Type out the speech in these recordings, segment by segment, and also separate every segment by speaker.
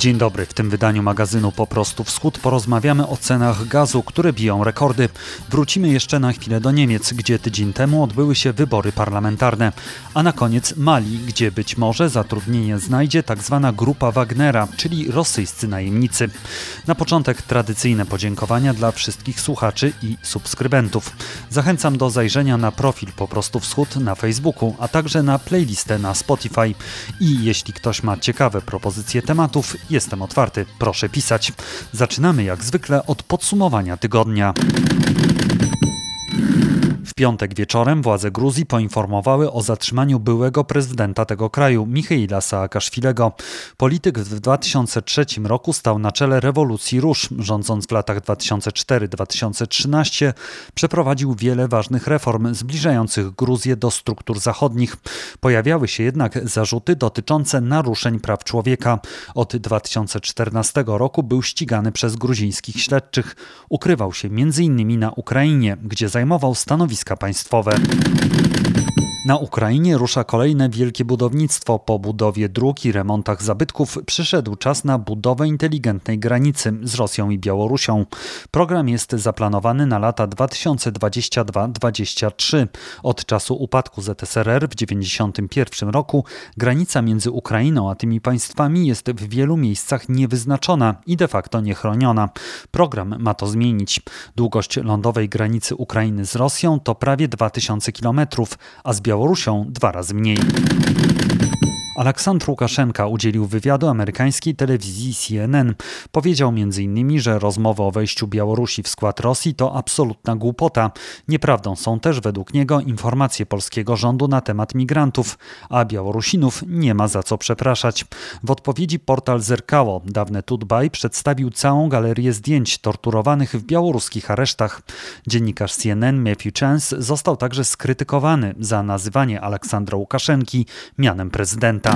Speaker 1: Dzień dobry. W tym wydaniu magazynu Po prostu Wschód porozmawiamy o cenach gazu, które biją rekordy. Wrócimy jeszcze na chwilę do Niemiec, gdzie tydzień temu odbyły się wybory parlamentarne. A na koniec Mali, gdzie być może zatrudnienie znajdzie tzw. Tak grupa Wagnera, czyli rosyjscy najemnicy. Na początek tradycyjne podziękowania dla wszystkich słuchaczy i subskrybentów. Zachęcam do zajrzenia na profil Po prostu Wschód na Facebooku, a także na playlistę na Spotify. I jeśli ktoś ma ciekawe propozycje tematów, Jestem otwarty, proszę pisać. Zaczynamy jak zwykle od podsumowania tygodnia piątek wieczorem władze Gruzji poinformowały o zatrzymaniu byłego prezydenta tego kraju, Michaila Saakaszwilego. Polityk w 2003 roku stał na czele rewolucji róż, rządząc w latach 2004-2013 przeprowadził wiele ważnych reform zbliżających Gruzję do struktur zachodnich. Pojawiały się jednak zarzuty dotyczące naruszeń praw człowieka. Od 2014 roku był ścigany przez gruzińskich śledczych. Ukrywał się m.in. na Ukrainie, gdzie zajmował stanowiska państwowe. Na Ukrainie rusza kolejne wielkie budownictwo. Po budowie dróg i remontach zabytków przyszedł czas na budowę inteligentnej granicy z Rosją i Białorusią. Program jest zaplanowany na lata 2022-2023. Od czasu upadku ZSRR w 1991 roku granica między Ukrainą a tymi państwami jest w wielu miejscach niewyznaczona i de facto niechroniona. Program ma to zmienić. Długość lądowej granicy Ukrainy z Rosją to prawie 2000 km, a z Białorusią Białorusią dwa razy mniej. Aleksandr Łukaszenka udzielił wywiadu amerykańskiej telewizji CNN. Powiedział m.in., że rozmowy o wejściu Białorusi w skład Rosji to absolutna głupota. Nieprawdą są też według niego informacje polskiego rządu na temat migrantów, a Białorusinów nie ma za co przepraszać. W odpowiedzi portal Zerkało, dawne Tutbaj, przedstawił całą galerię zdjęć torturowanych w białoruskich aresztach. Dziennikarz CNN Matthew Chance został także skrytykowany za nazywanie Aleksandra Łukaszenki mianem prezydenta.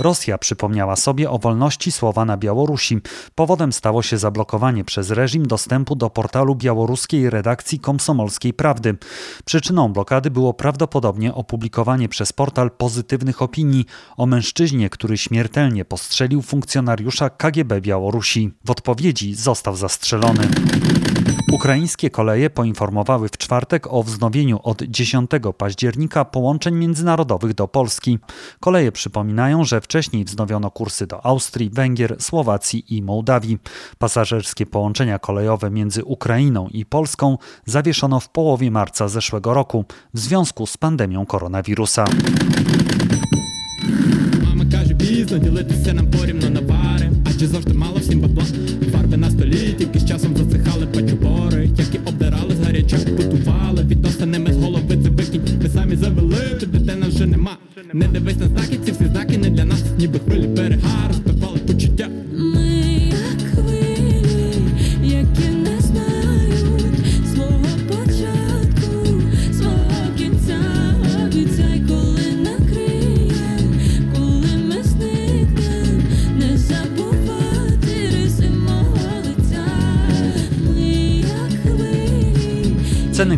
Speaker 1: Rosja przypomniała sobie o wolności słowa na Białorusi. Powodem stało się zablokowanie przez reżim dostępu do portalu białoruskiej redakcji Komsomolskiej Prawdy. Przyczyną blokady było prawdopodobnie opublikowanie przez portal pozytywnych opinii o mężczyźnie, który śmiertelnie postrzelił funkcjonariusza KGB Białorusi. W odpowiedzi został zastrzelony. Ukraińskie koleje poinformowały w czwartek o wznowieniu od 10 października połączeń międzynarodowych do Polski. Koleje przypominają, że wcześniej wznowiono kursy do Austrii, Węgier, Słowacji i Mołdawii. Pasażerskie połączenia kolejowe między Ukrainą i Polską zawieszono w połowie marca zeszłego roku w związku z pandemią koronawirusa. Mama каже, пізно ділитися нам порівно на пари, адже завжди мало всім бабла. Не дивись на знаки, ці всі знаки не для нас, ніби хвилі берега,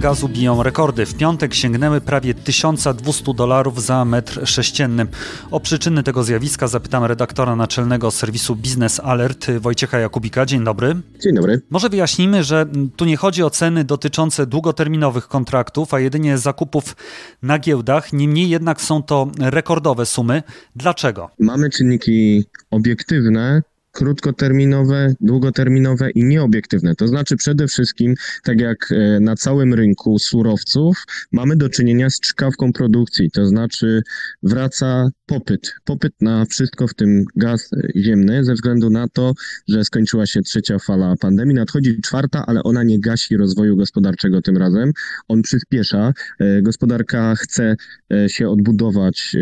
Speaker 1: gazu biją rekordy. W piątek sięgnęły prawie 1200 dolarów za metr sześcienny. O przyczyny tego zjawiska zapytam redaktora naczelnego serwisu Business Alert Wojciecha Jakubika. Dzień dobry.
Speaker 2: Dzień dobry.
Speaker 1: Może wyjaśnijmy, że tu nie chodzi o ceny dotyczące długoterminowych kontraktów, a jedynie zakupów na giełdach. Niemniej jednak są to rekordowe sumy. Dlaczego?
Speaker 2: Mamy czynniki obiektywne, krótkoterminowe, długoterminowe i nieobiektywne. To znaczy przede wszystkim, tak jak e, na całym rynku surowców, mamy do czynienia z czkawką produkcji, to znaczy wraca popyt. Popyt na wszystko, w tym gaz ziemny, ze względu na to, że skończyła się trzecia fala pandemii, nadchodzi czwarta, ale ona nie gasi rozwoju gospodarczego tym razem. On przyspiesza. E, gospodarka chce e, się odbudować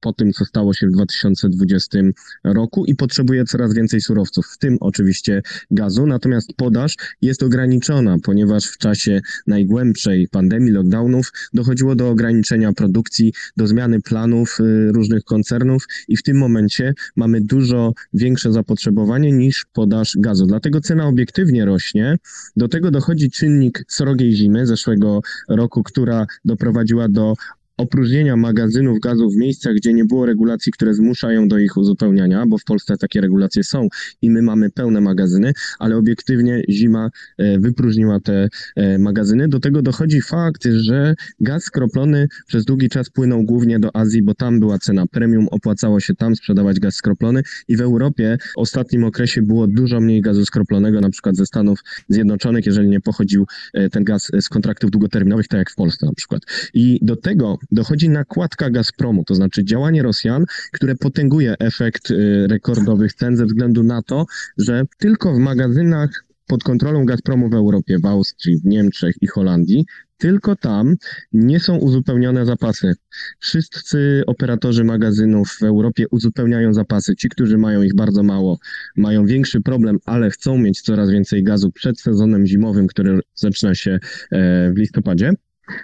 Speaker 2: po tym, co stało się w 2020 roku i potrzebuje coraz więcej więcej surowców, w tym oczywiście gazu, natomiast podaż jest ograniczona, ponieważ w czasie najgłębszej pandemii, lockdownów dochodziło do ograniczenia produkcji, do zmiany planów y, różnych koncernów i w tym momencie mamy dużo większe zapotrzebowanie niż podaż gazu. Dlatego cena obiektywnie rośnie. Do tego dochodzi czynnik srogiej zimy zeszłego roku, która doprowadziła do opróżnienia magazynów gazu w miejscach, gdzie nie było regulacji, które zmuszają do ich uzupełniania, bo w Polsce takie regulacje są i my mamy pełne magazyny, ale obiektywnie zima e, wypróżniła te e, magazyny. Do tego dochodzi fakt, że gaz skroplony przez długi czas płynął głównie do Azji, bo tam była cena premium, opłacało się tam sprzedawać gaz skroplony i w Europie w ostatnim okresie było dużo mniej gazu skroplonego, na przykład ze Stanów Zjednoczonych, jeżeli nie pochodził e, ten gaz z kontraktów długoterminowych, tak jak w Polsce na przykład. I do tego dochodzi nakładka Gazpromu, to znaczy działanie Rosjan, które potęguje efekt y, rekordowych cen ze względu na to, że tylko w magazynach pod kontrolą Gazpromu w Europie, w Austrii, w Niemczech i Holandii, tylko tam nie są uzupełnione zapasy. Wszyscy operatorzy magazynów w Europie uzupełniają zapasy. Ci, którzy mają ich bardzo mało, mają większy problem, ale chcą mieć coraz więcej gazu przed sezonem zimowym, który zaczyna się e, w listopadzie.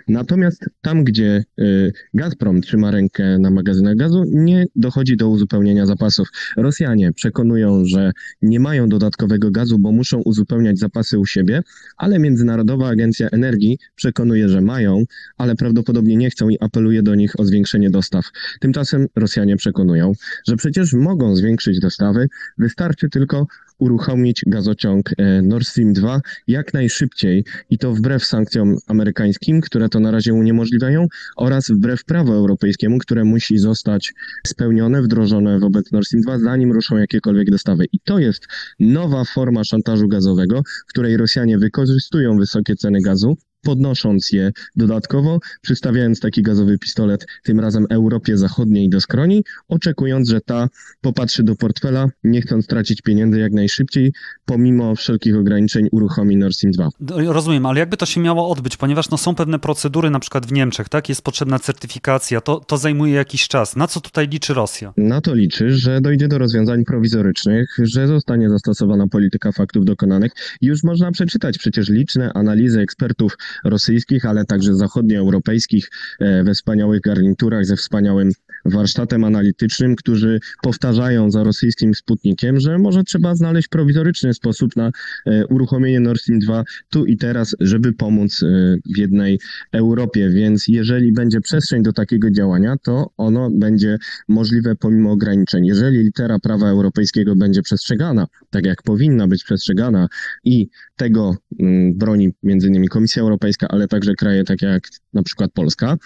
Speaker 2: Natomiast tam, gdzie y, Gazprom trzyma rękę na magazynach gazu, nie dochodzi do uzupełnienia zapasów. Rosjanie przekonują, że nie mają dodatkowego gazu, bo muszą uzupełniać zapasy u siebie, ale Międzynarodowa Agencja Energii przekonuje, że mają, ale prawdopodobnie nie chcą i apeluje do nich o zwiększenie dostaw. Tymczasem Rosjanie przekonują, że przecież mogą zwiększyć dostawy, wystarczy tylko uruchomić gazociąg e, Nord Stream 2 jak najszybciej i to wbrew sankcjom amerykańskim, które to na razie uniemożliwiają oraz wbrew prawu europejskiemu, które musi zostać spełnione, wdrożone wobec Nord Stream 2, zanim ruszą jakiekolwiek dostawy. I to jest nowa forma szantażu gazowego, w której Rosjanie wykorzystują wysokie ceny gazu podnosząc je dodatkowo, przystawiając taki gazowy pistolet tym razem Europie Zachodniej do skroni, oczekując, że ta popatrzy do portfela, nie chcąc tracić pieniędzy jak najszybciej, pomimo wszelkich ograniczeń uruchomi Nord Stream 2.
Speaker 1: Rozumiem, ale jakby to się miało odbyć, ponieważ no, są pewne procedury, na przykład w Niemczech, tak, jest potrzebna certyfikacja, to, to zajmuje jakiś czas. Na co tutaj liczy Rosja?
Speaker 2: Na to liczy, że dojdzie do rozwiązań prowizorycznych, że zostanie zastosowana polityka faktów dokonanych. Już można przeczytać przecież liczne analizy ekspertów rosyjskich, ale także zachodnioeuropejskich e, we wspaniałych garniturach ze wspaniałym warsztatem analitycznym, którzy powtarzają za rosyjskim Sputnikiem, że może trzeba znaleźć prowizoryczny sposób na e, uruchomienie Nord Stream 2 tu i teraz, żeby pomóc e, w jednej Europie. Więc jeżeli będzie przestrzeń do takiego działania, to ono będzie możliwe pomimo ograniczeń. Jeżeli litera prawa europejskiego będzie przestrzegana, tak jak powinna być przestrzegana i tego mm, broni między innymi Komisja Europejska, ale także kraje takie jak na przykład Polska,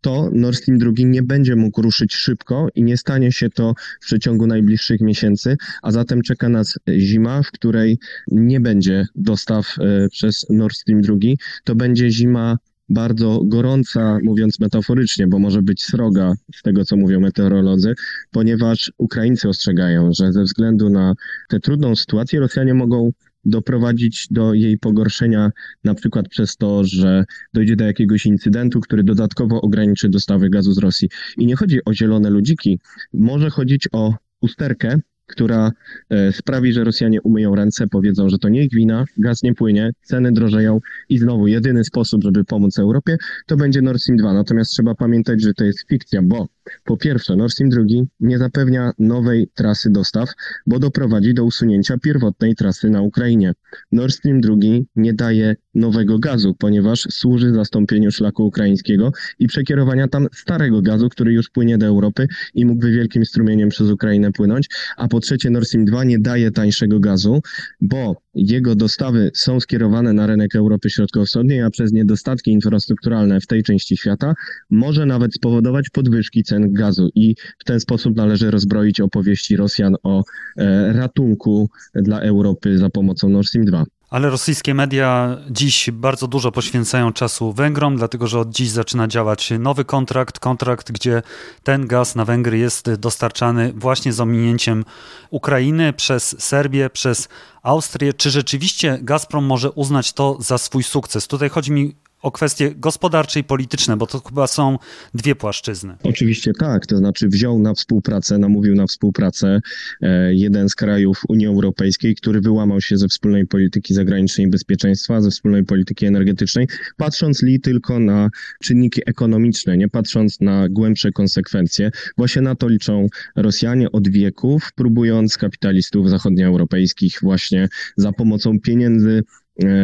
Speaker 2: to Nord Stream 2 nie będzie mógł ruszyć szybko i nie stanie się to w przeciągu najbliższych miesięcy, a zatem czeka nas zima, w której nie będzie dostaw e, przez Nord Stream 2. To będzie zima bardzo gorąca, mówiąc metaforycznie, bo może być sroga z tego, co mówią meteorolodzy, ponieważ Ukraińcy ostrzegają, że ze względu na tę trudną sytuację Rosjanie mogą doprowadzić do jej pogorszenia, na przykład przez to, że dojdzie do jakiegoś incydentu, który dodatkowo ograniczy dostawy gazu z Rosji. I nie chodzi o zielone ludziki, może chodzić o usterkę, która e, sprawi, że Rosjanie umyją ręce, powiedzą, że to nie ich wina, gaz nie płynie, ceny drożeją i znowu jedyny sposób, żeby pomóc Europie, to będzie Nord Stream 2. Natomiast trzeba pamiętać, że to jest fikcja, bo po pierwsze, Nord Stream 2 nie zapewnia nowej trasy dostaw, bo doprowadzi do usunięcia pierwotnej trasy na Ukrainie. Nord Stream 2 nie daje nowego gazu, ponieważ służy zastąpieniu szlaku ukraińskiego i przekierowania tam starego gazu, który już płynie do Europy i mógłby wielkim strumieniem przez Ukrainę płynąć. A po trzecie, Nord Stream 2 nie daje tańszego gazu, bo jego dostawy są skierowane na rynek Europy Środkowo-Wschodniej, a przez niedostatki infrastrukturalne w tej części świata może nawet spowodować podwyżki cen gazu i w ten sposób należy rozbroić opowieści Rosjan o e, ratunku dla Europy za pomocą Nord Stream 2.
Speaker 1: Ale rosyjskie media dziś bardzo dużo poświęcają czasu Węgrom, dlatego że od dziś zaczyna działać nowy kontrakt, kontrakt, gdzie ten gaz na Węgry jest dostarczany właśnie z ominięciem Ukrainy przez Serbię, przez Austrię. Czy rzeczywiście Gazprom może uznać to za swój sukces? Tutaj chodzi mi o kwestie gospodarcze i polityczne, bo to chyba są dwie płaszczyzny.
Speaker 2: Oczywiście tak, to znaczy wziął na współpracę, namówił na współpracę e, jeden z krajów Unii Europejskiej, który wyłamał się ze wspólnej polityki zagranicznej i bezpieczeństwa, ze wspólnej polityki energetycznej, patrząc li tylko na czynniki ekonomiczne, nie patrząc na głębsze konsekwencje. Właśnie na to liczą Rosjanie od wieków, próbując kapitalistów zachodnioeuropejskich właśnie za pomocą pieniędzy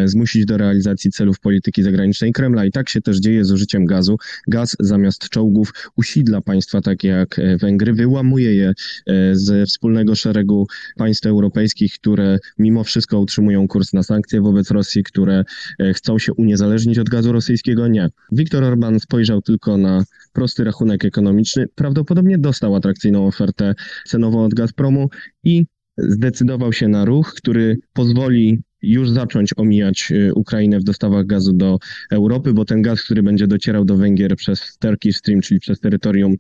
Speaker 2: zmusić do realizacji celów polityki zagranicznej Kremla. I tak się też dzieje z użyciem gazu. Gaz zamiast czołgów usidla państwa takie jak e, Węgry, wyłamuje je ze wspólnego szeregu państw europejskich, które mimo wszystko utrzymują kurs na sankcje wobec Rosji, które chcą się uniezależnić od gazu rosyjskiego. Nie. Viktor Orban spojrzał tylko na prosty rachunek ekonomiczny. Prawdopodobnie dostał atrakcyjną ofertę cenową od Gazpromu i zdecydował się na ruch, który pozwoli już zacząć omijać y, Ukrainę w dostawach gazu do Europy, bo ten gaz, który będzie docierał do Węgier przez Turkish Stream, czyli przez terytorium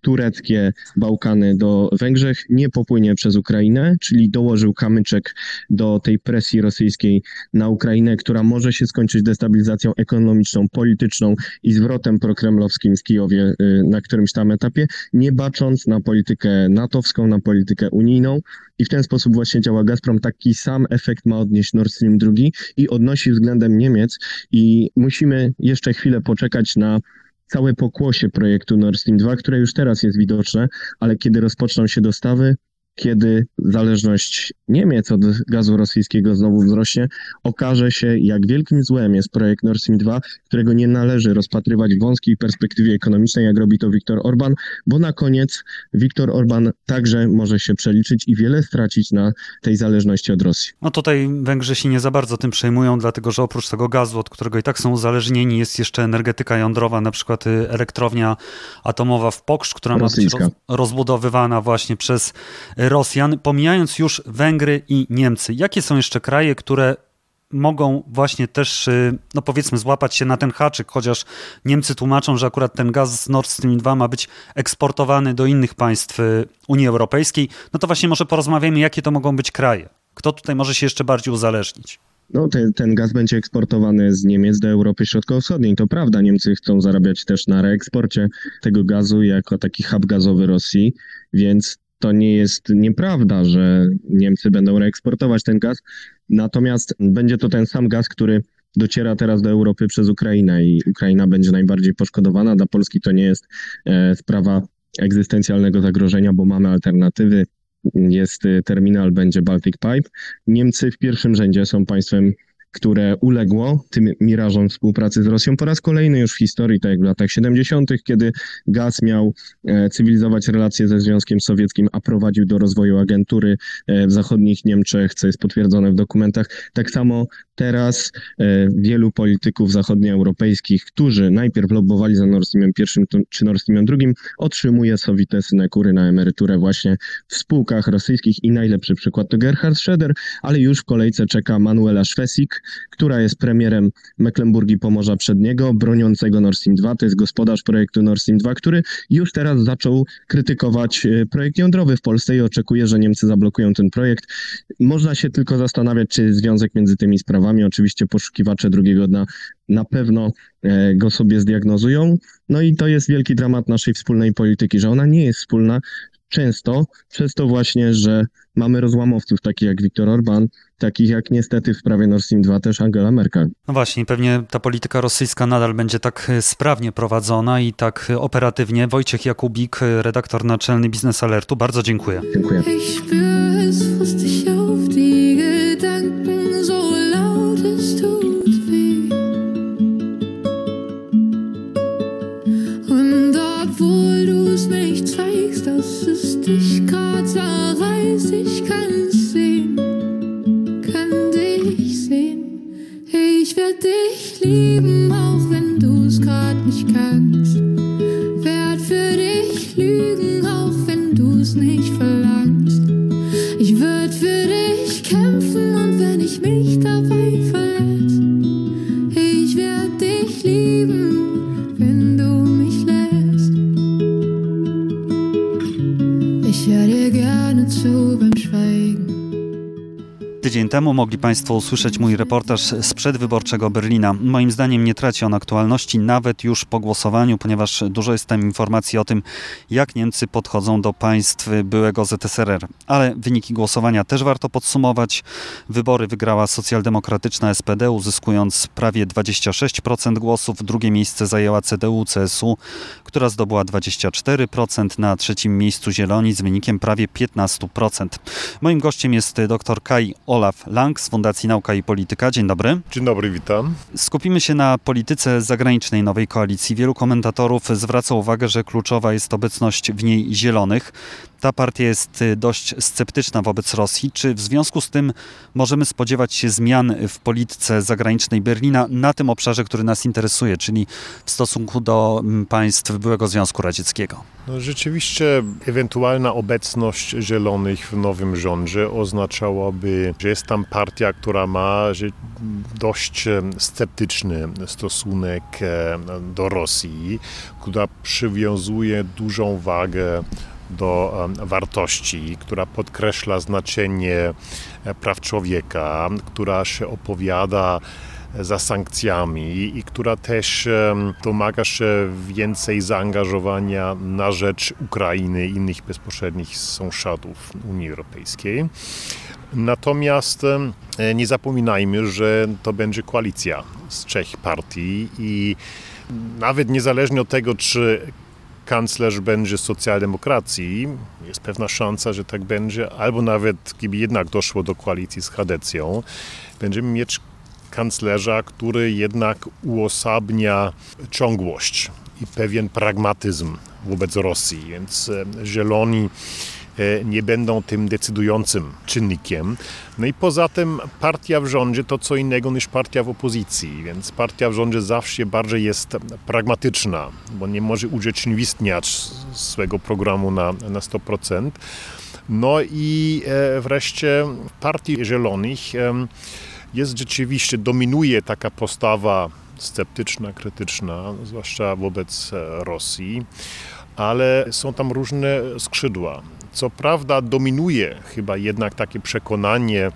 Speaker 2: tureckie Bałkany do Węgrzech, nie popłynie przez Ukrainę, czyli dołożył kamyczek do tej presji rosyjskiej na Ukrainę, która może się skończyć destabilizacją ekonomiczną, polityczną i zwrotem prokremlowskim z Kijowie y, na którymś tam etapie, nie bacząc na politykę natowską, na politykę unijną. I w ten sposób właśnie działa Gazprom. Taki sam efekt ma odnieść Nord Stream 2 i odnosi względem Niemiec. I musimy jeszcze chwilę poczekać na całe pokłosie projektu Nord Stream 2, które już teraz jest widoczne, ale kiedy rozpoczną się dostawy, kiedy zależność Niemiec od gazu rosyjskiego znowu wzrośnie, okaże się, jak wielkim złem jest projekt Nord Stream 2, którego nie należy rozpatrywać w wąskiej perspektywie ekonomicznej, jak robi to Viktor Orban, bo na koniec Viktor Orban także może się przeliczyć i wiele stracić na tej zależności od Rosji.
Speaker 1: No tutaj Węgrzy się nie za bardzo tym przejmują, dlatego że oprócz tego gazu, od którego i tak są uzależnieni, jest jeszcze energetyka jądrowa, na przykład y, elektrownia atomowa w Poksz, która Rosyjska. ma być roz, rozbudowywana właśnie przez Rosjan, pomijając już Węgry i Niemcy. Jakie są jeszcze kraje, które mogą właśnie też, y, no powiedzmy, złapać się na ten haczyk, chociaż Niemcy tłumaczą, że akurat ten gaz z Nord Stream 2 ma być eksportowany do innych państw y, Unii Europejskiej, no to właśnie może porozmawiamy, jakie to mogą być kraje. Kto tutaj może się jeszcze bardziej uzależnić?
Speaker 2: No, ten, ten gaz będzie eksportowany z Niemiec do Europy Środkowo-Wschodniej. To prawda, Niemcy chcą zarabiać też na reeksporcie tego gazu jako taki hub gazowy Rosji, więc to nie jest nieprawda, że Niemcy będą reeksportować ten gaz, natomiast będzie to ten sam gaz, który dociera teraz do Europy przez Ukrainę i Ukraina będzie najbardziej poszkodowana. Dla Polski to nie jest e, sprawa egzystencjalnego zagrożenia, bo mamy alternatywy. Jest e, terminal, będzie Baltic Pipe. Niemcy w pierwszym rzędzie są państwem które uległo tym mirażom współpracy z Rosją po raz kolejny już w historii, tak jak w latach 70., kiedy gaz miał e, cywilizować relacje ze Związkiem Sowieckim, a prowadził do rozwoju agentury e, w zachodnich Niemczech, co jest potwierdzone w dokumentach. Tak samo teraz e, wielu polityków zachodnioeuropejskich, którzy najpierw lobbowali za Nord Streamem I czy Nord Streamem II, otrzymuje sowite synekury na emeryturę właśnie w spółkach rosyjskich i najlepszy przykład to Gerhard Schroeder, ale już w kolejce czeka Manuela Szwesik, która jest premierem Mecklenburgii Pomorza Przedniego, broniącego Nord Stream 2. To jest gospodarz projektu Nord Stream 2, który już teraz zaczął krytykować e, projekt jądrowy w Polsce i oczekuje, że Niemcy zablokują ten projekt. Można się tylko zastanawiać, czy jest związek między tymi sprawami. Oczywiście poszukiwacze drugiego dna na pewno e, go sobie zdiagnozują. No i to jest wielki dramat naszej wspólnej polityki, że ona nie jest wspólna, często przez to właśnie, że mamy rozłamowców takich jak Viktor Orban, takich jak niestety w sprawie Nord Stream 2 też Angela Merkel.
Speaker 1: No właśnie, pewnie ta polityka rosyjska nadal będzie tak e, sprawnie prowadzona i tak e, operatywnie. Wojciech Jakubik, e, redaktor naczelny Biznes Alertu, bardzo dziękuję.
Speaker 2: Dziękuję.
Speaker 3: dich grad zerreißt, ich kann's sehen, kann dich sehen. Ich werd dich lieben, auch wenn du's grad nicht kannst. Werd für dich lügen, auch wenn du's nicht verlangst. Ich würd für dich kämpfen und wenn ich mich
Speaker 1: Tydzień temu mogli Państwo usłyszeć mój reportaż z przedwyborczego Berlina. Moim zdaniem nie traci on aktualności nawet już po głosowaniu, ponieważ dużo jest tam informacji o tym, jak Niemcy podchodzą do państw byłego ZSRR. Ale wyniki głosowania też warto podsumować. Wybory wygrała socjaldemokratyczna SPD, uzyskując prawie 26% głosów. Drugie miejsce zajęła CDU-CSU, która zdobyła 24%. Na trzecim miejscu Zieloni z wynikiem prawie 15%. Moim gościem jest dr Kai Olaf Lang z Fundacji Nauka i Polityka. Dzień dobry.
Speaker 4: Dzień dobry, witam.
Speaker 1: Skupimy się na polityce zagranicznej nowej koalicji. Wielu komentatorów zwraca uwagę, że kluczowa jest obecność w niej zielonych. Ta partia jest dość sceptyczna wobec Rosji. Czy w związku z tym możemy spodziewać się zmian w polityce zagranicznej Berlina na tym obszarze, który nas interesuje, czyli w stosunku do mm, państw byłego Związku Radzieckiego?
Speaker 4: No, rzeczywiście ewentualna obecność Zielonych w nowym rządzie oznaczałaby, że jest tam partia, która ma dość sceptyczny stosunek e, do Rosji, która przywiązuje dużą wagę do wartości, która podkreśla znaczenie e, praw człowieka, która się opowiada za sankcjami i która też domaga się więcej zaangażowania na rzecz Ukrainy i innych bezpośrednich sąsiadów Unii Europejskiej. Natomiast nie zapominajmy, że to będzie koalicja z trzech partii i nawet niezależnie od tego, czy kanclerz będzie socjaldemokracji, jest pewna szansa, że tak będzie, albo nawet gdyby jednak doszło do koalicji z Hadecją, będziemy mieć kanclerza, który jednak uosabnia ciągłość i pewien pragmatyzm wobec Rosji, więc e, Zieloni nie będą tym decydującym czynnikiem. No i poza tym partia w rządzie to co innego niż partia w opozycji, więc partia w rządzie zawsze bardziej jest pragmatyczna, bo nie może urzeczywistniać swojego programu na, na 100%. No i e, wreszcie partii Zielonych jest rzeczywiście, dominuje taka postawa sceptyczna, krytyczna, zwłaszcza wobec e, Rosji, ale są tam różne skrzydła. Co prawda dominuje chyba jednak takie przekonanie,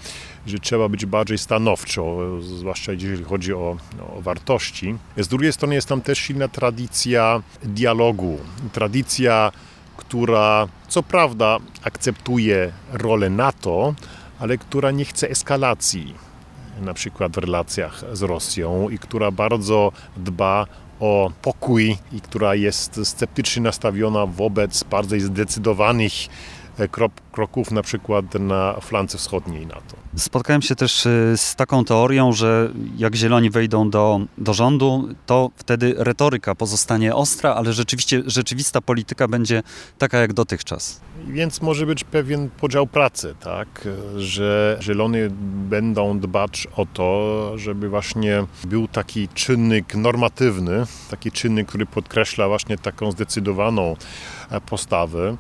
Speaker 4: że trzeba być bardziej stanowczo, zwłaszcza jeżeli chodzi o, o, wartości. Z drugiej strony jest tam też silna tradycja dialogu, tradycja, która co prawda akceptuje rolę NATO, ale która nie chce eskalacji na przykład w relacjach z Rosją i która bardzo dba o pokój i która jest sceptycznie nastawiona wobec bardziej zdecydowanych e, kroków na przykład na flance wschodniej NATO.
Speaker 1: Spotkałem się też y, z taką teorią, że jak zieloni wejdą do, do rządu, to wtedy retoryka pozostanie ostra, ale rzeczywiście rzeczywista polityka będzie taka jak dotychczas.
Speaker 4: Więc może być pewien podział pracy, tak, że zieloni będą dbać o to, żeby właśnie był taki czynnik normatywny, taki czynnik, który podkreśla właśnie taką zdecydowaną e, postawę.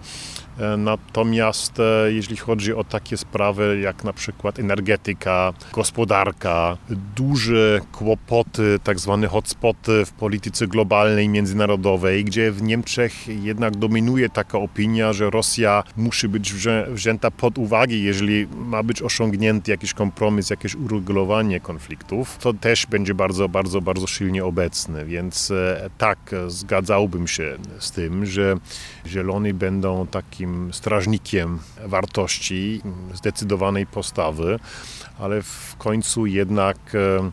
Speaker 4: E, natomiast e, jeśli chodzi o takie sprawy jak na przykład energetyka, gospodarka, duże kłopoty, tak zwane hotspoty w polityce globalnej, międzynarodowej, gdzie w Niemczech jednak dominuje taka opinia, że Rosja musi być wzięta pod uwagę, jeżeli ma być osiągnięty jakiś kompromis, jakieś uregulowanie konfliktów, to też będzie bardzo, bardzo, bardzo silnie obecny. Więc e, tak, zgadzałbym się z tym, że Zieloni będą takim strażnikiem wartości, zdecydowanej postawy, ale w końcu jednak e,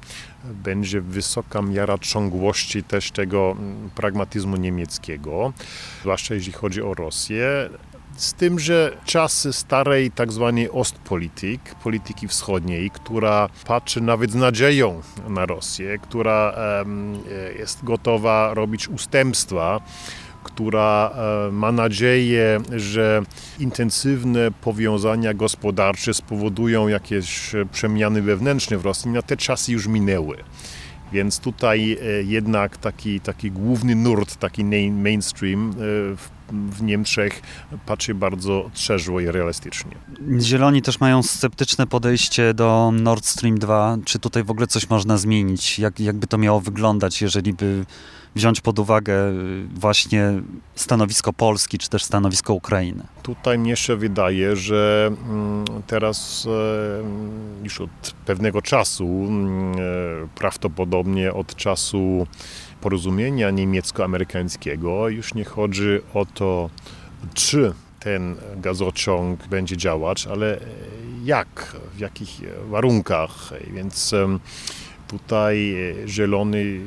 Speaker 4: będzie wysoka miara ciągłości też tego pragmatyzmu niemieckiego, zwłaszcza jeśli chodzi o Rosję. Z tym, że czasy starej tak zwanej Ostpolitik, polityki wschodniej, która patrzy nawet z nadzieją na Rosję, która jest gotowa robić ustępstwa, która e, ma nadzieję, że intensywne powiązania gospodarcze spowodują jakieś przemiany wewnętrzne w Rosji, na te czasy już minęły. Więc tutaj e, jednak taki, taki główny nurt, taki mainstream e, w w Niemczech patrzy bardzo trzeźwo i realistycznie.
Speaker 1: Zieloni też mają sceptyczne podejście do Nord Stream 2. Czy tutaj w ogóle coś można zmienić? Jak, jakby to miało wyglądać, jeżeli by wziąć pod uwagę y, właśnie stanowisko Polski, czy też stanowisko Ukrainy?
Speaker 4: Tutaj mnie się wydaje, że mm, teraz e, już od pewnego czasu, mm, e, prawdopodobnie od czasu porozumienia niemiecko-amerykańskiego, już nie chodzi o to, czy ten gazociąg będzie działać, ale jak, w jakich warunkach. Więc tutaj zielony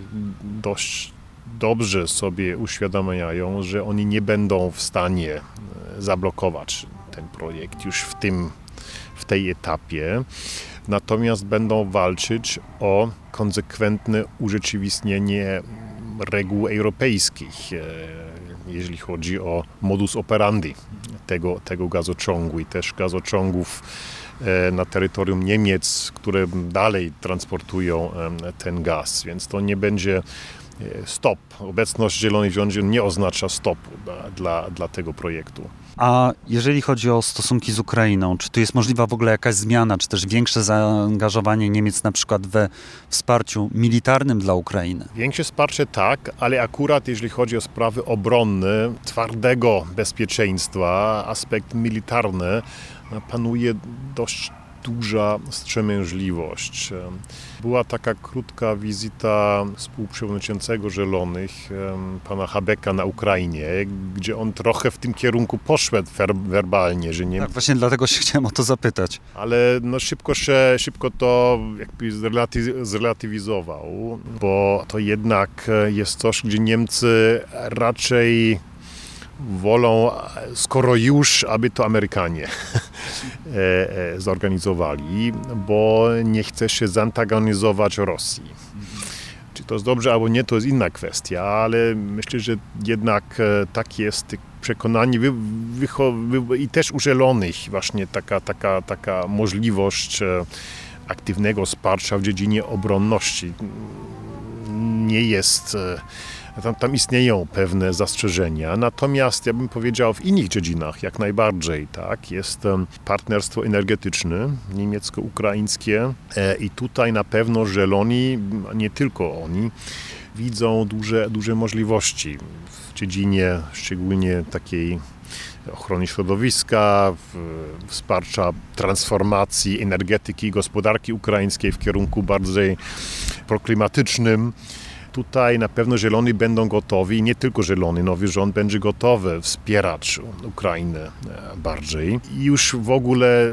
Speaker 4: dość dobrze sobie uświadamiają, że oni nie będą w stanie e, zablokować ten projekt już w tym w tej etapie. natomiast będą walczyć o konsekwentne urzeczywistnienie reguł europejskich, e, jeżeli chodzi o modus operandi tego, tego gazociągu i też gazociągów e, na terytorium Niemiec, które dalej transportują ten gaz, więc to nie będzie stop. Obecność Zielonej Rządzie nie oznacza stopu dla, dla, dla tego projektu.
Speaker 1: A jeżeli chodzi o stosunki z Ukrainą, czy tu jest możliwa w ogóle jakaś zmiana, czy też większe zaangażowanie Niemiec na przykład we wsparciu militarnym dla Ukrainy?
Speaker 4: Większe wsparcie tak, ale akurat jeżeli chodzi o sprawy obronne, twardego bezpieczeństwa, aspekt militarny, panuje dość duża wstrzemięźliwość. Była taka krótka wizyta współprzewodniczącego Zielonych, pana Habeka na Ukrainie, gdzie on trochę w tym kierunku poszedł werbalnie, że nie...
Speaker 1: Tak, właśnie dlatego się chciałem o to zapytać.
Speaker 4: Ale no szybko, się, szybko to jakby zrelatywizował, bo to jednak jest coś, gdzie Niemcy raczej wolą, skoro już, aby to Amerykanie e, e, zorganizowali, bo nie chce się zantagonizować Rosji. Czy to jest dobrze albo nie, to jest inna kwestia, ale myślę, że jednak e, tak jest przekonanie wy, wy, i też u zielonych właśnie taka, taka, taka możliwość aktywnego wsparcia w dziedzinie obronności nie jest tam, tam istnieją pewne zastrzeżenia, natomiast ja bym powiedział w innych dziedzinach jak najbardziej, tak, jest partnerstwo energetyczne niemiecko-ukraińskie e, i tutaj na pewno Zieloni, nie tylko oni, widzą duże, duże możliwości w dziedzinie szczególnie takiej ochrony środowiska, wsparcia transformacji energetyki i gospodarki ukraińskiej w kierunku bardziej proklimatycznym. Tutaj na pewno Zieloni będą gotowi, nie tylko Zielony, nowy rząd będzie gotowy wspierać Ukrainę e, bardziej. I już w ogóle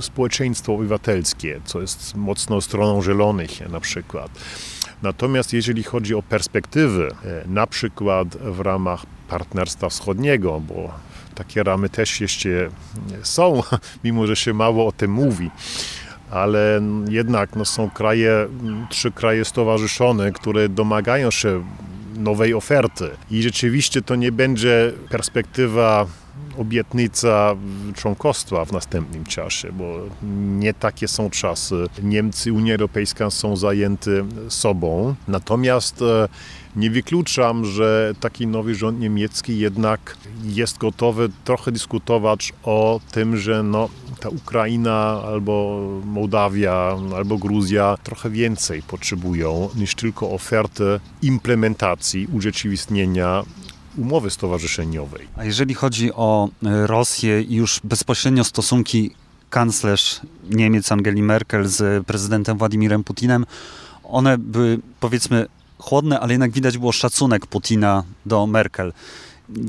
Speaker 4: społeczeństwo obywatelskie, co jest mocną stroną Zielonych na przykład. Natomiast jeżeli chodzi o perspektywy, e, na przykład w ramach Partnerstwa Wschodniego, bo takie ramy też jeszcze są, mimo że się mało o tym mówi, ale jednak no, są kraje, trzy kraje stowarzyszone, które domagają się nowej oferty. I rzeczywiście to nie będzie perspektywa obietnica członkostwa w następnym czasie, bo nie takie są czasy. Niemcy, Unia Europejska są zajęty sobą. Natomiast e, nie wykluczam, że taki nowy rząd niemiecki jednak jest gotowy trochę dyskutować o tym, że no, ta Ukraina albo Mołdawia albo Gruzja trochę więcej potrzebują niż tylko ofertę implementacji, urzeczywistnienia umowy stowarzyszeniowej.
Speaker 1: A jeżeli chodzi o Rosję i już bezpośrednio stosunki kanclerz Niemiec Angeli Merkel z prezydentem Władimirem Putinem, one były powiedzmy chłodne, ale jednak widać było szacunek Putina do Merkel.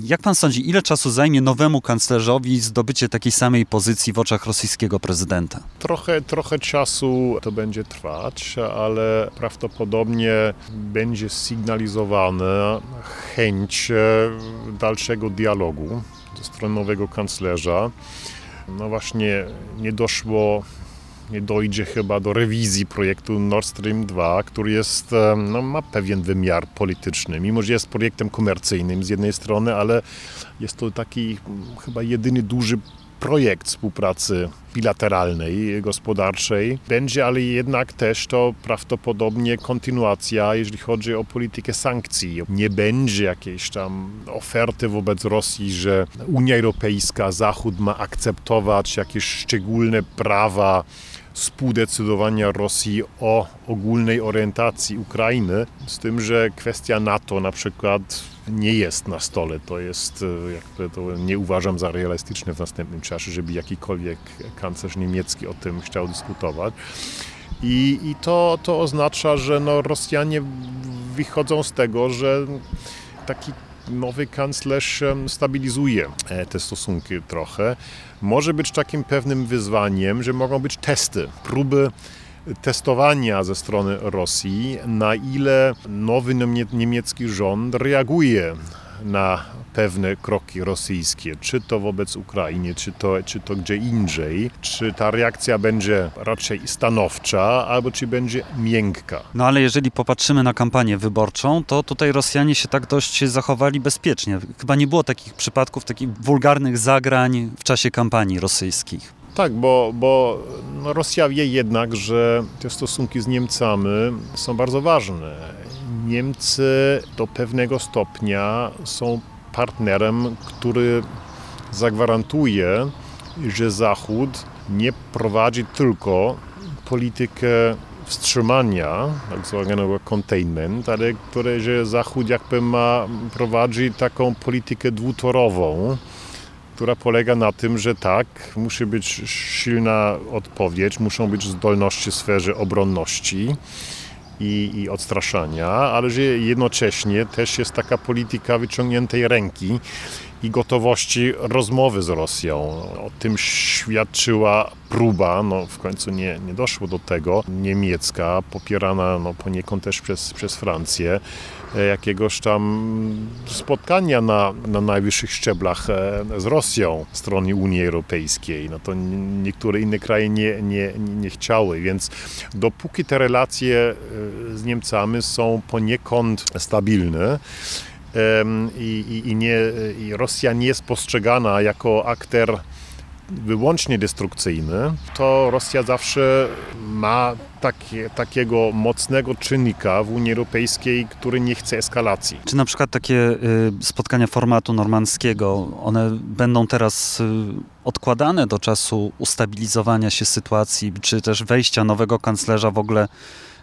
Speaker 1: Jak pan sądzi, ile czasu zajmie nowemu kanclerzowi zdobycie takiej samej pozycji w oczach rosyjskiego prezydenta?
Speaker 4: Trochę, trochę czasu to będzie trwać, ale prawdopodobnie będzie sygnalizowana chęć e, dalszego dialogu ze strony nowego kanclerza. No właśnie nie doszło nie dojdzie chyba do rewizji projektu Nord Stream 2, który jest, no, ma pewien wymiar polityczny, mimo że jest projektem komercyjnym z jednej strony, ale jest to taki chyba jedyny duży projekt współpracy bilateralnej, gospodarczej. Będzie ale jednak też to prawdopodobnie kontynuacja, jeżeli chodzi o politykę sankcji. Nie będzie jakiejś tam oferty wobec Rosji, że Unia Europejska, Zachód ma akceptować jakieś szczególne prawa współdecydowania Rosji o ogólnej orientacji Ukrainy, z tym, że kwestia NATO na przykład nie jest na stole. To jest, e, jakby to nie uważam za realistyczne w następnym czasie, żeby jakikolwiek kanclerz niemiecki o tym chciał dyskutować. I, i to, to oznacza, że no Rosjanie wychodzą z tego, że taki nowy kanclerz stabilizuje e, te stosunki trochę. Może być takim pewnym wyzwaniem, że mogą być testy, próby testowania ze strony Rosji, na ile nowy niemiecki rząd reaguje na pewne kroki rosyjskie, czy to wobec Ukrainy, czy to, czy to gdzie indziej, czy ta reakcja będzie raczej stanowcza, albo czy będzie miękka.
Speaker 1: No ale jeżeli popatrzymy na kampanię wyborczą, to tutaj Rosjanie się tak dość zachowali bezpiecznie. Chyba nie było takich przypadków, takich wulgarnych zagrań w czasie kampanii rosyjskich.
Speaker 4: Tak, bo, bo no Rosja wie jednak, że te stosunki z Niemcami są bardzo ważne. Niemcy do pewnego stopnia są partnerem, który zagwarantuje, że Zachód nie prowadzi tylko politykę wstrzymania, tak zwanego containment, ale które, że Zachód jakby ma prowadzi taką politykę dwutorową, która polega na tym, że tak, musi być silna odpowiedź, muszą być zdolności w sferze obronności i, i odstraszania, ale że jednocześnie też jest taka polityka wyciągniętej ręki i gotowości rozmowy z Rosją. O tym świadczyła próba, no w końcu nie, nie doszło do tego, niemiecka, popierana no, poniekąd też przez, przez Francję, jakiegoś tam spotkania na, na najwyższych szczeblach e, z Rosją strony Unii Europejskiej. No to niektóre inne kraje nie, nie, nie chciały, więc dopóki te relacje e, z Niemcami są poniekąd stabilne, i, i, nie, i Rosja nie jest postrzegana jako akter wyłącznie destrukcyjny, to Rosja zawsze ma takie, takiego mocnego czynnika w Unii Europejskiej, który nie chce eskalacji.
Speaker 1: Czy na przykład takie y, spotkania formatu normandzkiego, one będą teraz y, odkładane do czasu ustabilizowania się sytuacji, czy też wejścia nowego kanclerza w ogóle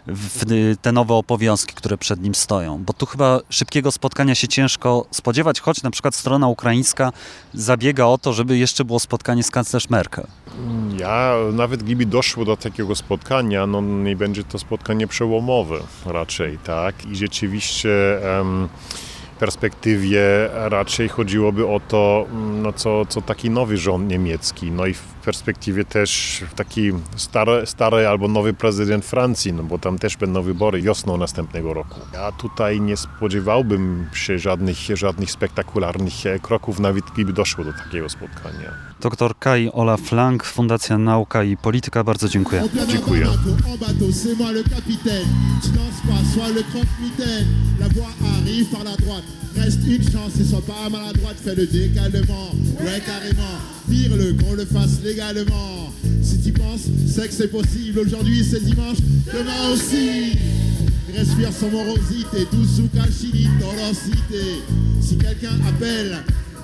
Speaker 1: w te nowe obowiązki, które przed nim stoją. Bo tu chyba szybkiego spotkania się ciężko spodziewać, choć na przykład strona ukraińska zabiega o to, żeby jeszcze było spotkanie z kanclerz Merkel.
Speaker 4: Ja, nawet gdyby doszło do takiego spotkania, no nie będzie to spotkanie przełomowe raczej, tak? I rzeczywiście... Um, perspektywie raczej chodziłoby o to, mm, no co, co taki nowy rząd niemiecki, no i w perspektywie też taki stary, stary albo nowy prezydent Francji, no bo tam też będą wybory wiosną następnego roku. Ja tutaj nie spodziewałbym się żadnych, żadnych spektakularnych kroków, nawet gdyby doszło do takiego spotkania.
Speaker 1: Doktor Kai Olaf Lang, Fundacja Nauka i Polityka, bardzo dziękuję.
Speaker 4: Dziękuję.
Speaker 5: Reste une chance, et sois pas maladroite, fais le décalement. Ouais, carrément. Vire-le, qu'on le fasse légalement. Si tu penses, c'est que c'est possible. Aujourd'hui, c'est dimanche, demain aussi. Respire son morosité, douce ou cachini, cité. Si quelqu'un appelle,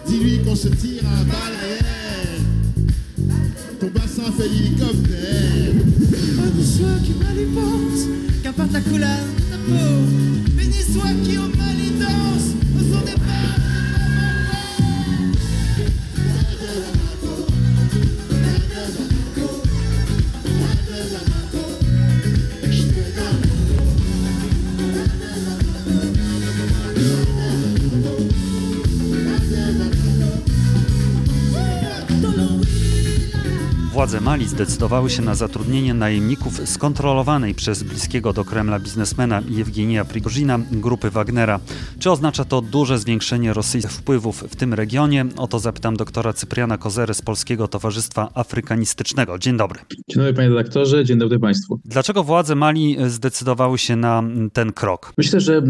Speaker 5: dis-lui qu'on se tire à balle réelle. Ton bassin fait l'hélicoptère.
Speaker 6: Béni soit qui mal y pense, qu'importe la couleur de ta peau. Béni soit qui au mal y danse.
Speaker 1: Władze Mali zdecydowały się na zatrudnienie najemników skontrolowanej przez bliskiego do Kremla biznesmena Jewgenija Prigozina grupy Wagnera. Czy oznacza to duże zwiększenie rosyjskich wpływów w tym regionie? O to zapytam doktora Cypriana Kozery z Polskiego Towarzystwa Afrykanistycznego. Dzień dobry.
Speaker 7: Dzień dobry panie redaktorze, dzień dobry państwu.
Speaker 1: Dlaczego władze Mali zdecydowały się na ten krok?
Speaker 7: Myślę, że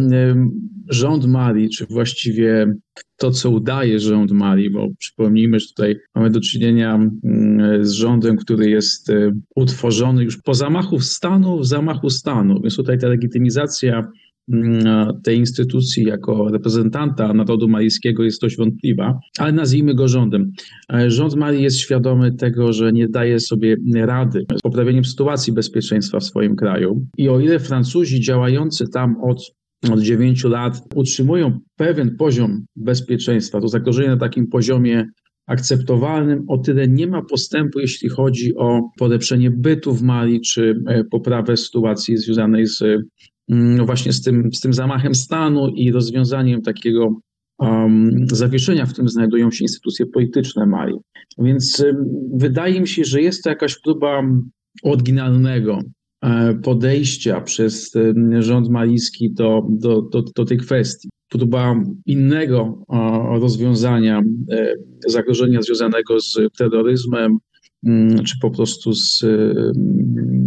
Speaker 7: rząd Mali, czy właściwie to, co udaje rząd Mali, bo przypomnijmy, że tutaj mamy do czynienia mm, z rządem, który jest e, utworzony już po zamachu stanu w zamachu stanu, więc tutaj ta legitymizacja mm, tej instytucji jako reprezentanta narodu malijskiego jest dość wątpliwa, ale nazwijmy go rządem. E, rząd Mali jest świadomy tego, że nie daje sobie rady z poprawieniem sytuacji bezpieczeństwa w swoim kraju i o ile Francuzi działający tam od od 9 lat utrzymują pewien poziom bezpieczeństwa, to zagrożenie na takim poziomie akceptowalnym, o tyle nie ma postępu, jeśli chodzi o polepszenie bytu w Mali, czy e, poprawę sytuacji związanej z mm, no właśnie z tym, z tym zamachem stanu i rozwiązaniem takiego um, zawieszenia, w którym znajdują się instytucje polityczne Mali. Więc um, wydaje mi się, że jest to jakaś próba oryginalnego podejścia przez rząd malijski do, do, do, do tej kwestii. próba innego rozwiązania zagrożenia związanego z terroryzmem, mm, czy po prostu z,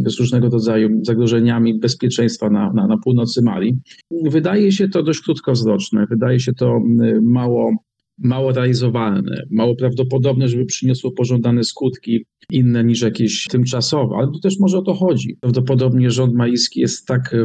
Speaker 7: z różnego rodzaju zagrożeniami bezpieczeństwa na, na, na północy Mali. Wydaje się to dość krótkowzroczne, wydaje się to mało mało realizowalne, mało prawdopodobne, żeby przyniosło pożądane skutki inne niż jakieś tymczasowe, ale też może o to chodzi. Prawdopodobnie rząd malijski jest tak,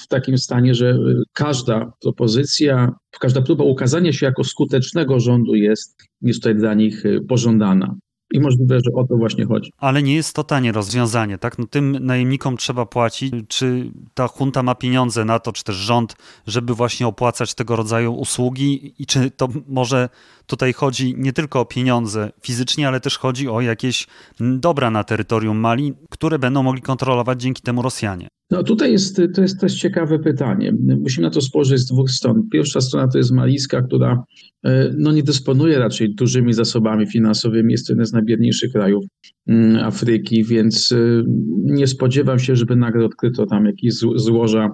Speaker 7: w takim stanie, że każda propozycja, każda próba ukazania się jako skutecznego rządu jest, jest tutaj dla nich pożądana. I możliwe, że o to właśnie chodzi.
Speaker 1: Ale nie jest to tanie rozwiązanie, tak? No tym najemnikom trzeba płacić. Czy ta junta ma pieniądze na to, czy też rząd, żeby właśnie opłacać tego rodzaju usługi? I czy to może tutaj chodzi nie tylko o pieniądze fizycznie, ale też chodzi o jakieś dobra na terytorium Mali, które będą mogli kontrolować dzięki temu Rosjanie?
Speaker 7: No tutaj jest, to jest też ciekawe pytanie. Musimy na to spojrzeć z dwóch stron. Pierwsza strona to jest malijska, która e, no, nie dysponuje raczej dużymi zasobami finansowymi. Jest to jeden z najbiedniejszych krajów mm, Afryki, więc e, nie spodziewam się, żeby nagle odkryto tam jakieś złoża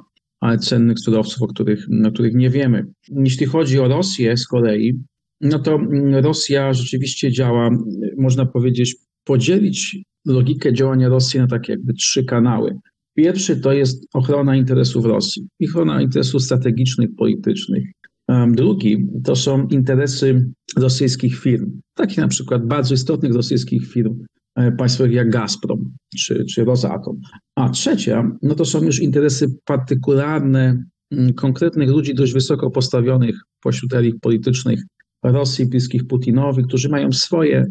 Speaker 7: cennych surowców, o których, o których nie wiemy. Jeśli chodzi o Rosję z kolei, no to mm, Rosja rzeczywiście działa, można powiedzieć, podzielić logikę działania Rosji na takie jakby trzy kanały. Pierwszy to jest ochrona interesów Rosji, ochrona interesów strategicznych, politycznych. Drugi to są interesy rosyjskich firm, takich na przykład bardzo istotnych rosyjskich firm e, państwowych jak Gazprom czy, czy Rosatom. A trzecia, no to są już interesy partykularne konkretnych ludzi dość wysoko postawionych pośród elit politycznych Rosji, bliskich Putinowi, którzy mają swoje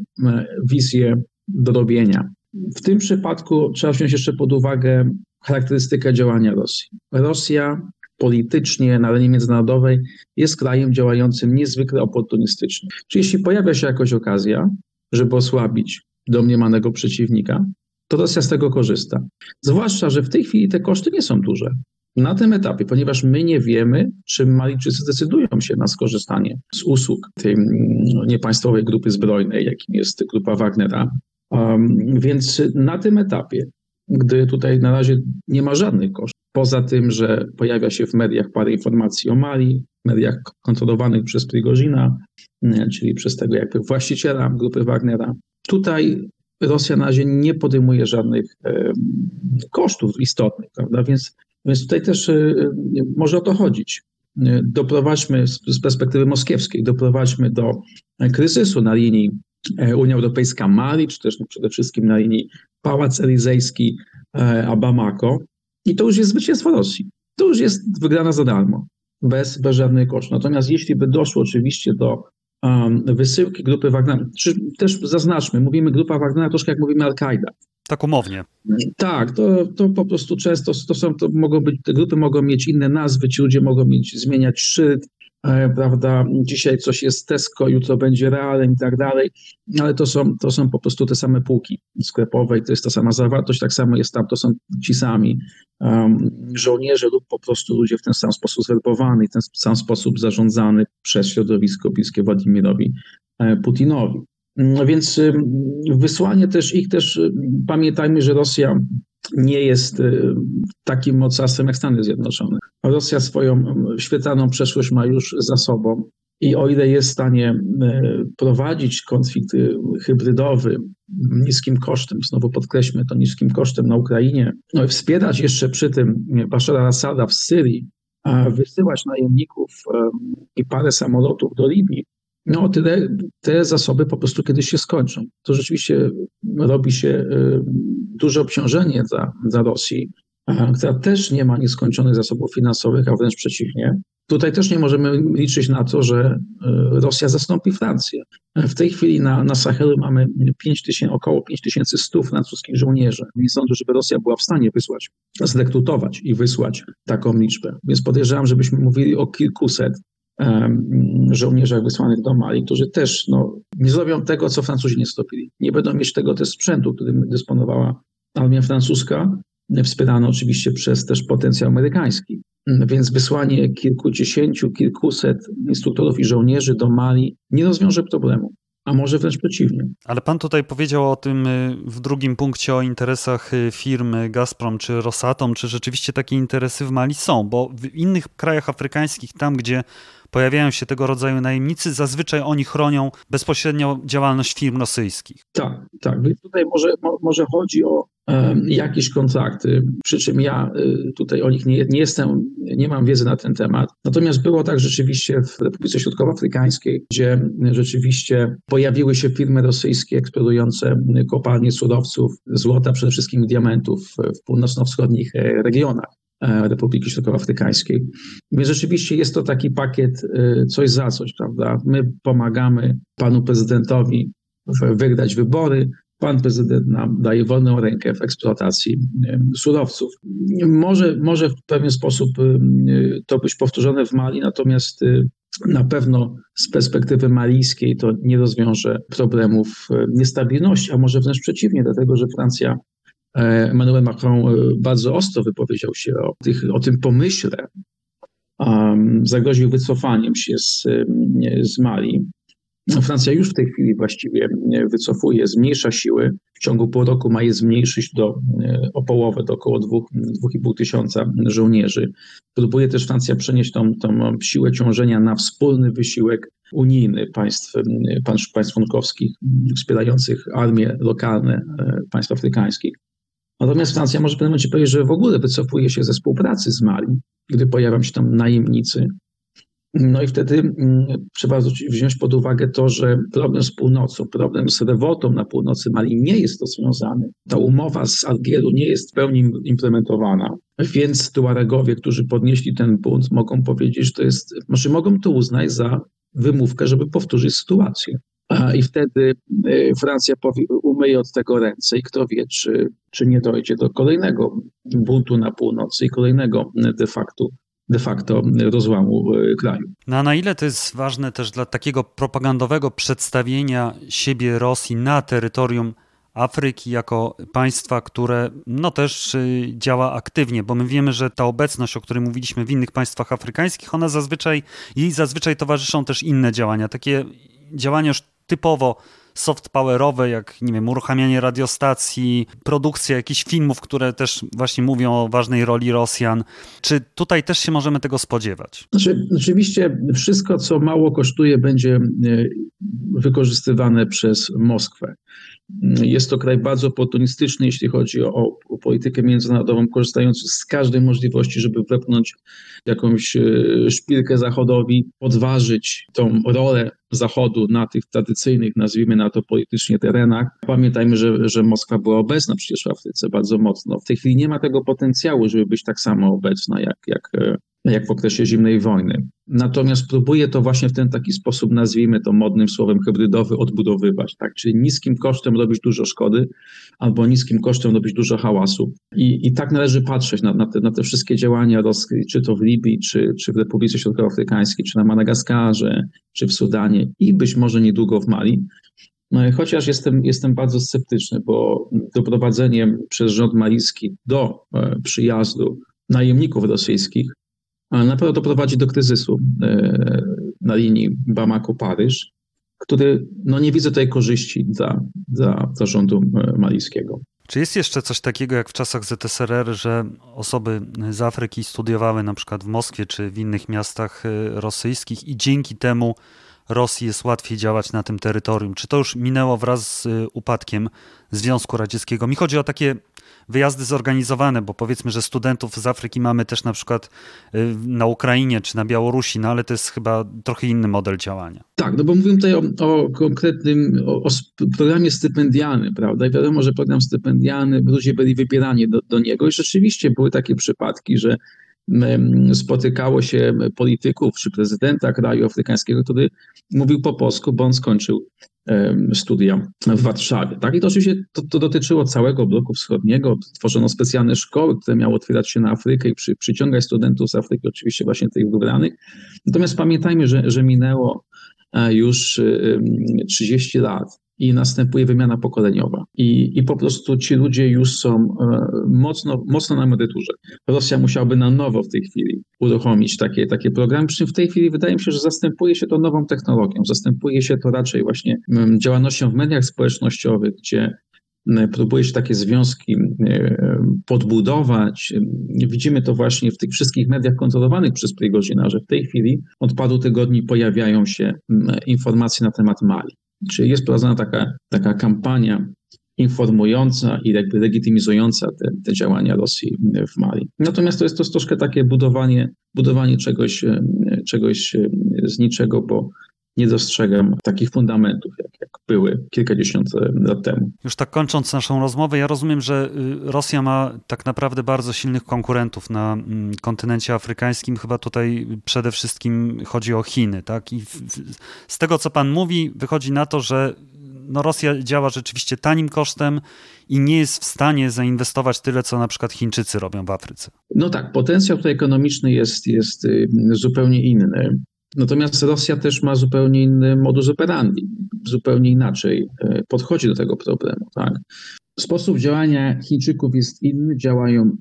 Speaker 7: wizje do robienia. W tym przypadku trzeba wziąć jeszcze pod uwagę charakterystykę działania Rosji. Rosja politycznie na arenie międzynarodowej jest krajem działającym niezwykle oportunistycznie. Czyli jeśli pojawia się jakaś okazja, żeby osłabić domniemanego przeciwnika, to Rosja z tego korzysta. Zwłaszcza, że w tej chwili te koszty nie są duże. Na tym etapie, ponieważ my nie wiemy, czy Malijczycy zdecydują się na skorzystanie z usług tej mm, niepaństwowej grupy zbrojnej, jakim jest grupa Wagnera. Um, więc na tym etapie gdy tutaj na razie nie ma żadnych kosztów. Poza tym, że pojawia się w mediach parę informacji o Mali, mediach kontrolowanych przez Prigozina, czyli przez tego jakby właściciela grupy Wagnera. Tutaj Rosja na razie nie podejmuje żadnych kosztów istotnych, prawda? Więc, więc tutaj też e, może o to chodzić. E, doprowadźmy z perspektywy moskiewskiej, doprowadźmy do kryzysu na linii Unia Europejska Mali, czy też przede wszystkim na linii Pałac Elizejski e, a Bamako. I to już jest zwycięstwo Rosji. To już jest wygrana za darmo, bez, bez żadnych kosztów. Natomiast jeśli by doszło oczywiście do um, wysyłki grupy Wagnera, czy też zaznaczmy, mówimy grupa Wagnera troszkę jak mówimy Al-Kaida.
Speaker 1: Tak umownie.
Speaker 7: Tak, to, to po prostu często to są, to mogą być, te grupy mogą mieć inne nazwy, ci ludzie mogą mieć, zmieniać szyld, E, prawda, dzisiaj coś jest Tesco, jutro będzie Realem i tak dalej, ale to są, to są po prostu te same półki sklepowe i to jest ta sama zawartość, tak samo jest tam, to są ci sami um, żołnierze lub po prostu ludzie w ten sam sposób zwerbowani, w ten sam sposób zarządzany przez środowisko bliskie Władimirowi e, Putinowi. No więc wysłanie też ich też, pamiętajmy, że Rosja nie jest y, takim mocarstwem jak Stany Zjednoczone. Rosja swoją świetlaną przeszłość ma już za sobą i o ile jest w stanie y, prowadzić konflikt y, hybrydowy niskim kosztem, znowu podkreślmy to niskim kosztem na Ukrainie, no i wspierać jeszcze przy tym Bashara Assada w Syrii, wysyłać najemników i parę samolotów do Libii, no tyle, te zasoby po prostu kiedyś się skończą. To rzeczywiście robi się y, duże obciążenie dla, dla Rosji, która też nie ma nieskończonych zasobów finansowych, a wręcz przeciwnie. Tutaj też nie możemy liczyć na to, że y, Rosja zastąpi Francję. W tej chwili na, na Sahelu mamy 5 tysięcy, około 5100 francuskich żołnierzy. Nie sądzę, żeby Rosja była w stanie wysłać, zrekrutować i wysłać taką liczbę. Więc podejrzewam, żebyśmy mówili o kilkuset żołnierzach wysłanych do Mali, którzy też no, nie zrobią tego, co Francuzi nie stopili. Nie będą mieć tego też sprzętu, którym dysponowała armia francuska, wspierana oczywiście przez też potencjał amerykański. Więc wysłanie kilkudziesięciu, kilkuset instruktorów i żołnierzy do Mali nie rozwiąże problemu. A może wręcz przeciwnie.
Speaker 1: Ale pan tutaj powiedział o tym y, w drugim punkcie o interesach y, firmy Gazprom czy Rosatom. Czy rzeczywiście takie interesy w Mali są? Bo w innych krajach afrykańskich, tam gdzie pojawiają się tego rodzaju najemnicy, zazwyczaj oni chronią bezpośrednio działalność firm rosyjskich.
Speaker 7: Tak, tak. Więc tutaj może, może chodzi o jakieś kontrakty, przy czym ja y, tutaj o nich nie, nie jestem, nie mam wiedzy na ten temat. Natomiast było tak rzeczywiście w Republice Środkowoafrykańskiej, gdzie rzeczywiście pojawiły się firmy rosyjskie eksplorujące kopalnie surowców, złota, przede wszystkim diamentów w północno-wschodnich e, regionach. E, Republiki Środkowoafrykańskiej. Więc rzeczywiście jest to taki pakiet e, coś za coś, prawda? My pomagamy panu prezydentowi wygrać wybory, pan prezydent nam daje wolną rękę w eksploatacji surowców. Może, może w pewien sposób to być powtórzone w Mali, natomiast na pewno z perspektywy malijskiej to nie rozwiąże problemów niestabilności, a może wręcz przeciwnie, dlatego że Francja E, Emmanuel Macron e, bardzo ostro wypowiedział się o, tych, o tym pomyśle, um, zagroził wycofaniem się z, z Mali. No, Francja już w tej chwili właściwie wycofuje, zmniejsza siły. W ciągu pół roku ma je zmniejszyć do, e, o połowę, do około 2,5 tysiąca żołnierzy. Próbuje też Francja przenieść tą, tą siłę ciążenia na wspólny wysiłek unijny państw, państw członkowskich wspierających armie lokalne państw afrykańskich. Natomiast Francja może w pewnym momencie powiedzieć, że w ogóle wycofuje się ze współpracy z Mali, gdy pojawią się tam najemnicy. No i wtedy mm, trzeba wziąć pod uwagę to, że problem z północą, problem z rewoltą na północy Mali nie jest rozwiązany. Ta umowa z Algieru nie jest w pełni implementowana, więc Tuaregowie, którzy podnieśli ten bunt, mogą powiedzieć, że to jest, znaczy mogą to uznać za wymówkę, żeby powtórzyć sytuację. I wtedy y, Francja umyje od tego ręce i kto wie, czy, czy nie dojdzie do kolejnego buntu na północy i kolejnego de facto de facto rozłamu y, kraju.
Speaker 1: No a na ile to jest ważne też dla takiego propagandowego przedstawienia siebie Rosji na terytorium Afryki jako państwa, które no też y, działa aktywnie, bo my wiemy, że ta obecność, o której mówiliśmy w innych państwach afrykańskich, ona zazwyczaj, jej zazwyczaj towarzyszą też inne działania, takie działania już typowo soft powerowe, jak nie wiem, uruchamianie radiostacji, produkcja jakichś filmów, które też właśnie mówią o ważnej roli Rosjan. Czy tutaj też się możemy tego spodziewać?
Speaker 7: Znaczy, oczywiście wszystko, co mało kosztuje, będzie e, wykorzystywane przez Moskwę. Jest to kraj bardzo oportunistyczny, jeśli chodzi o, o, politykę międzynarodową, korzystający z każdej możliwości, żeby wepchnąć jakąś e, szpilkę Zachodowi, podważyć tą rolę Zachodu na tych tradycyjnych, nazwijmy na to politycznie, terenach. Pamiętajmy, że, że Moskwa była obecna przecież w Afryce bardzo mocno. W tej chwili nie ma tego potencjału, żeby być tak samo obecna jak, jak e, jak w okresie zimnej wojny. Natomiast próbuje to właśnie w ten taki sposób, nazwijmy to modnym słowem hybrydowy, odbudowywać, tak? Czyli niskim kosztem robić dużo szkody, albo niskim kosztem robić dużo hałasu. I, i tak należy patrzeć na, na, te, na te wszystkie działania czy to w Libii, czy, czy w Republice Środkowoafrykańskiej, czy na Madagaskarze, czy w Sudanie i być może niedługo w Mali. No chociaż jestem, jestem bardzo sceptyczny, bo doprowadzenie przez rząd malijski do e, przyjazdu najemników rosyjskich na pewno doprowadzi do kryzysu e, na linii Bamako-Paryż, który no nie widzę tutaj korzyści dla, dla, dla rządu e, malijskiego.
Speaker 1: Czy jest jeszcze coś takiego jak w czasach ZSRR, że osoby z Afryki studiowały na przykład w Moskwie czy w innych miastach e, rosyjskich i dzięki temu Rosji jest łatwiej działać na tym terytorium? Czy to już minęło wraz z upadkiem Związku Radzieckiego? Mi chodzi o takie wyjazdy zorganizowane, bo powiedzmy, że studentów z Afryki mamy też na przykład y, na Ukrainie czy na Białorusi, no ale to jest chyba trochę inny model działania.
Speaker 7: Tak, no bo mówimy tutaj o, o konkretnym, o, o, programie stypendialnym, prawda? I wiadomo, że program stypendialny, ludzie byli wybierani do, do niego i rzeczywiście były takie przypadki, że spotykało się polityków czy prezydenta kraju afrykańskiego, który mówił po polsku, bo on skończył studia w Warszawie. Tak? I to oczywiście to, to, dotyczyło całego bloku wschodniego. Tworzono specjalne szkoły, które miały otwierać się na Afrykę i przy, przyciągać studentów z Afryki, oczywiście właśnie tych wybranych. Natomiast pamiętajmy, że, że minęło e, już 30 lat i następuje wymiana pokoleniowa. I, I po prostu ci ludzie już są e, mocno, mocno na emeryturze. Rosja musiałaby na nowo w tej chwili uruchomić takie, takie programy, przy czym w tej chwili wydaje mi się, że zastępuje się to nową technologią, zastępuje się to raczej właśnie mm, działalnością w mediach społecznościowych, gdzie próbuje się takie związki mm, podbudować. Widzimy to właśnie w tych wszystkich mediach kontrolowanych przez Prigozina, że w tej chwili od paru tygodni pojawiają się informacje na temat Mali. Czyli jest prowadzona taka, taka kampania informująca i jakby legitymizująca te, te działania Rosji w Mali. Natomiast to jest to troszkę takie budowanie, budowanie czegoś, e, czegoś e, z niczego, bo nie dostrzegam takich fundamentów, jak, jak były kilkadziesiąt lat temu.
Speaker 1: Już tak kończąc naszą rozmowę, ja rozumiem, że y, Rosja ma tak naprawdę bardzo silnych konkurentów na mm, kontynencie afrykańskim. Chyba tutaj przede wszystkim chodzi o Chiny, tak? I z tego, co pan mówi, wychodzi na to, że no Rosja działa rzeczywiście tanim kosztem i nie jest w stanie zainwestować tyle, co na przykład Chińczycy robią w Afryce.
Speaker 7: No tak, potencjał tutaj ekonomiczny jest, jest y, zupełnie inny. Natomiast Rosja też ma zupełnie inny modus operandi, zupełnie inaczej e, podchodzi do tego problemu. Tak? Sposób działania Chińczyków jest inny, działają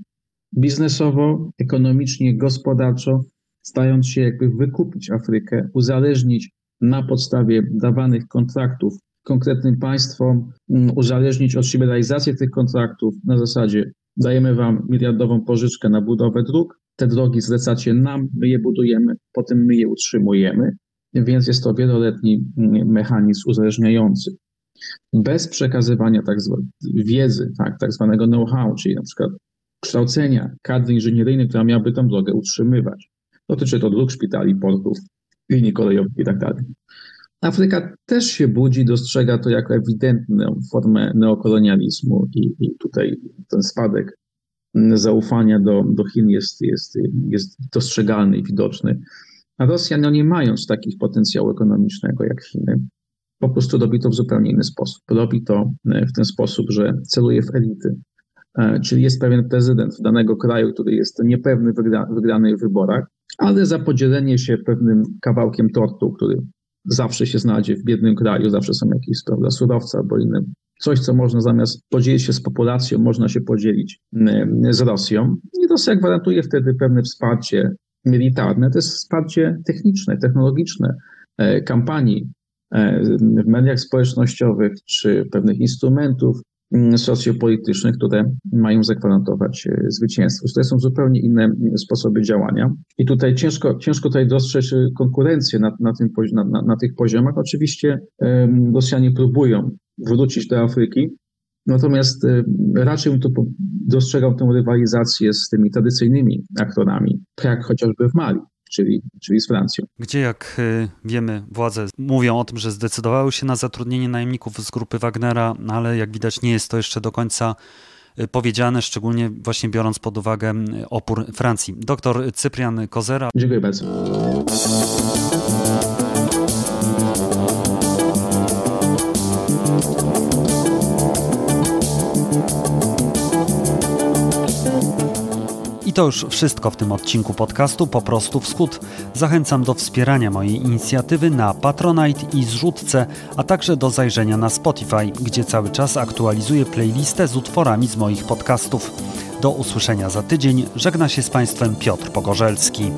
Speaker 7: biznesowo, ekonomicznie, gospodarczo, stając się jakby wykupić Afrykę, uzależnić na podstawie dawanych kontraktów konkretnym państwom, mm, uzależnić od siebie realizację tych kontraktów na zasadzie dajemy wam miliardową pożyczkę na budowę dróg, te drogi zlecacie nam, my je budujemy, potem my je utrzymujemy, więc jest to wieloletni mm, mechanizm uzależniający. Bez przekazywania tak zwanej wiedzy, tak, tak zwanego know-how, czyli na przykład kształcenia kadry inżynieryjnej, która miałaby tę drogę utrzymywać. Dotyczy to dróg, szpitali, portów, linii kolejowych tak dalej. Afryka też się budzi, dostrzega to jako ewidentną formę neokolonializmu i, i tutaj ten spadek zaufania do, do Chin jest, jest, jest dostrzegalny i widoczny. A Rosja, no nie mając takich potencjału ekonomicznego jak Chiny, po prostu robi to w zupełnie inny sposób. Robi to e, w ten sposób, że celuje w elity. E, czyli jest pewien prezydent danego kraju, który jest niepewny wygra, wygranej w wyborach, ale za podzielenie się pewnym kawałkiem tortu, który zawsze się znajdzie w biednym kraju, zawsze są jakieś prawda, surowce albo inne coś, co można zamiast podzielić się z populacją, można się podzielić z Rosją. I Rosja gwarantuje wtedy pewne wsparcie militarne, to jest wsparcie techniczne, technologiczne, e, kampanii e, w mediach społecznościowych czy pewnych instrumentów socjopolitycznych, które mają zagwarantować e, zwycięstwo. To są zupełnie inne sposoby działania. I tutaj ciężko, ciężko tutaj dostrzec konkurencję na, na, tym, na, na, na tych poziomach. Oczywiście Rosjanie próbują wrócić do Afryki. Natomiast y, raczej bym tu dostrzegał tę rywalizację z tymi tradycyjnymi aktorami, tak jak chociażby w Mali. Czyli, czyli z Francją.
Speaker 1: Gdzie, jak y, wiemy, władze mówią o tym, że zdecydowały się na zatrudnienie najemników z grupy Wagnera, ale jak widać, nie jest to jeszcze do końca y, powiedziane, szczególnie właśnie biorąc pod uwagę opór Francji. Doktor Cyprian Kozera.
Speaker 7: Dziękuję bardzo.
Speaker 1: I to już wszystko w tym odcinku podcastu Po prostu Wschód. Zachęcam do wspierania mojej inicjatywy na Patronite i zrzutce, a także do zajrzenia na Spotify, gdzie cały czas aktualizuję playlistę z utworami z moich podcastów. Do usłyszenia za tydzień. Żegna się z Państwem Piotr Pogorzelski.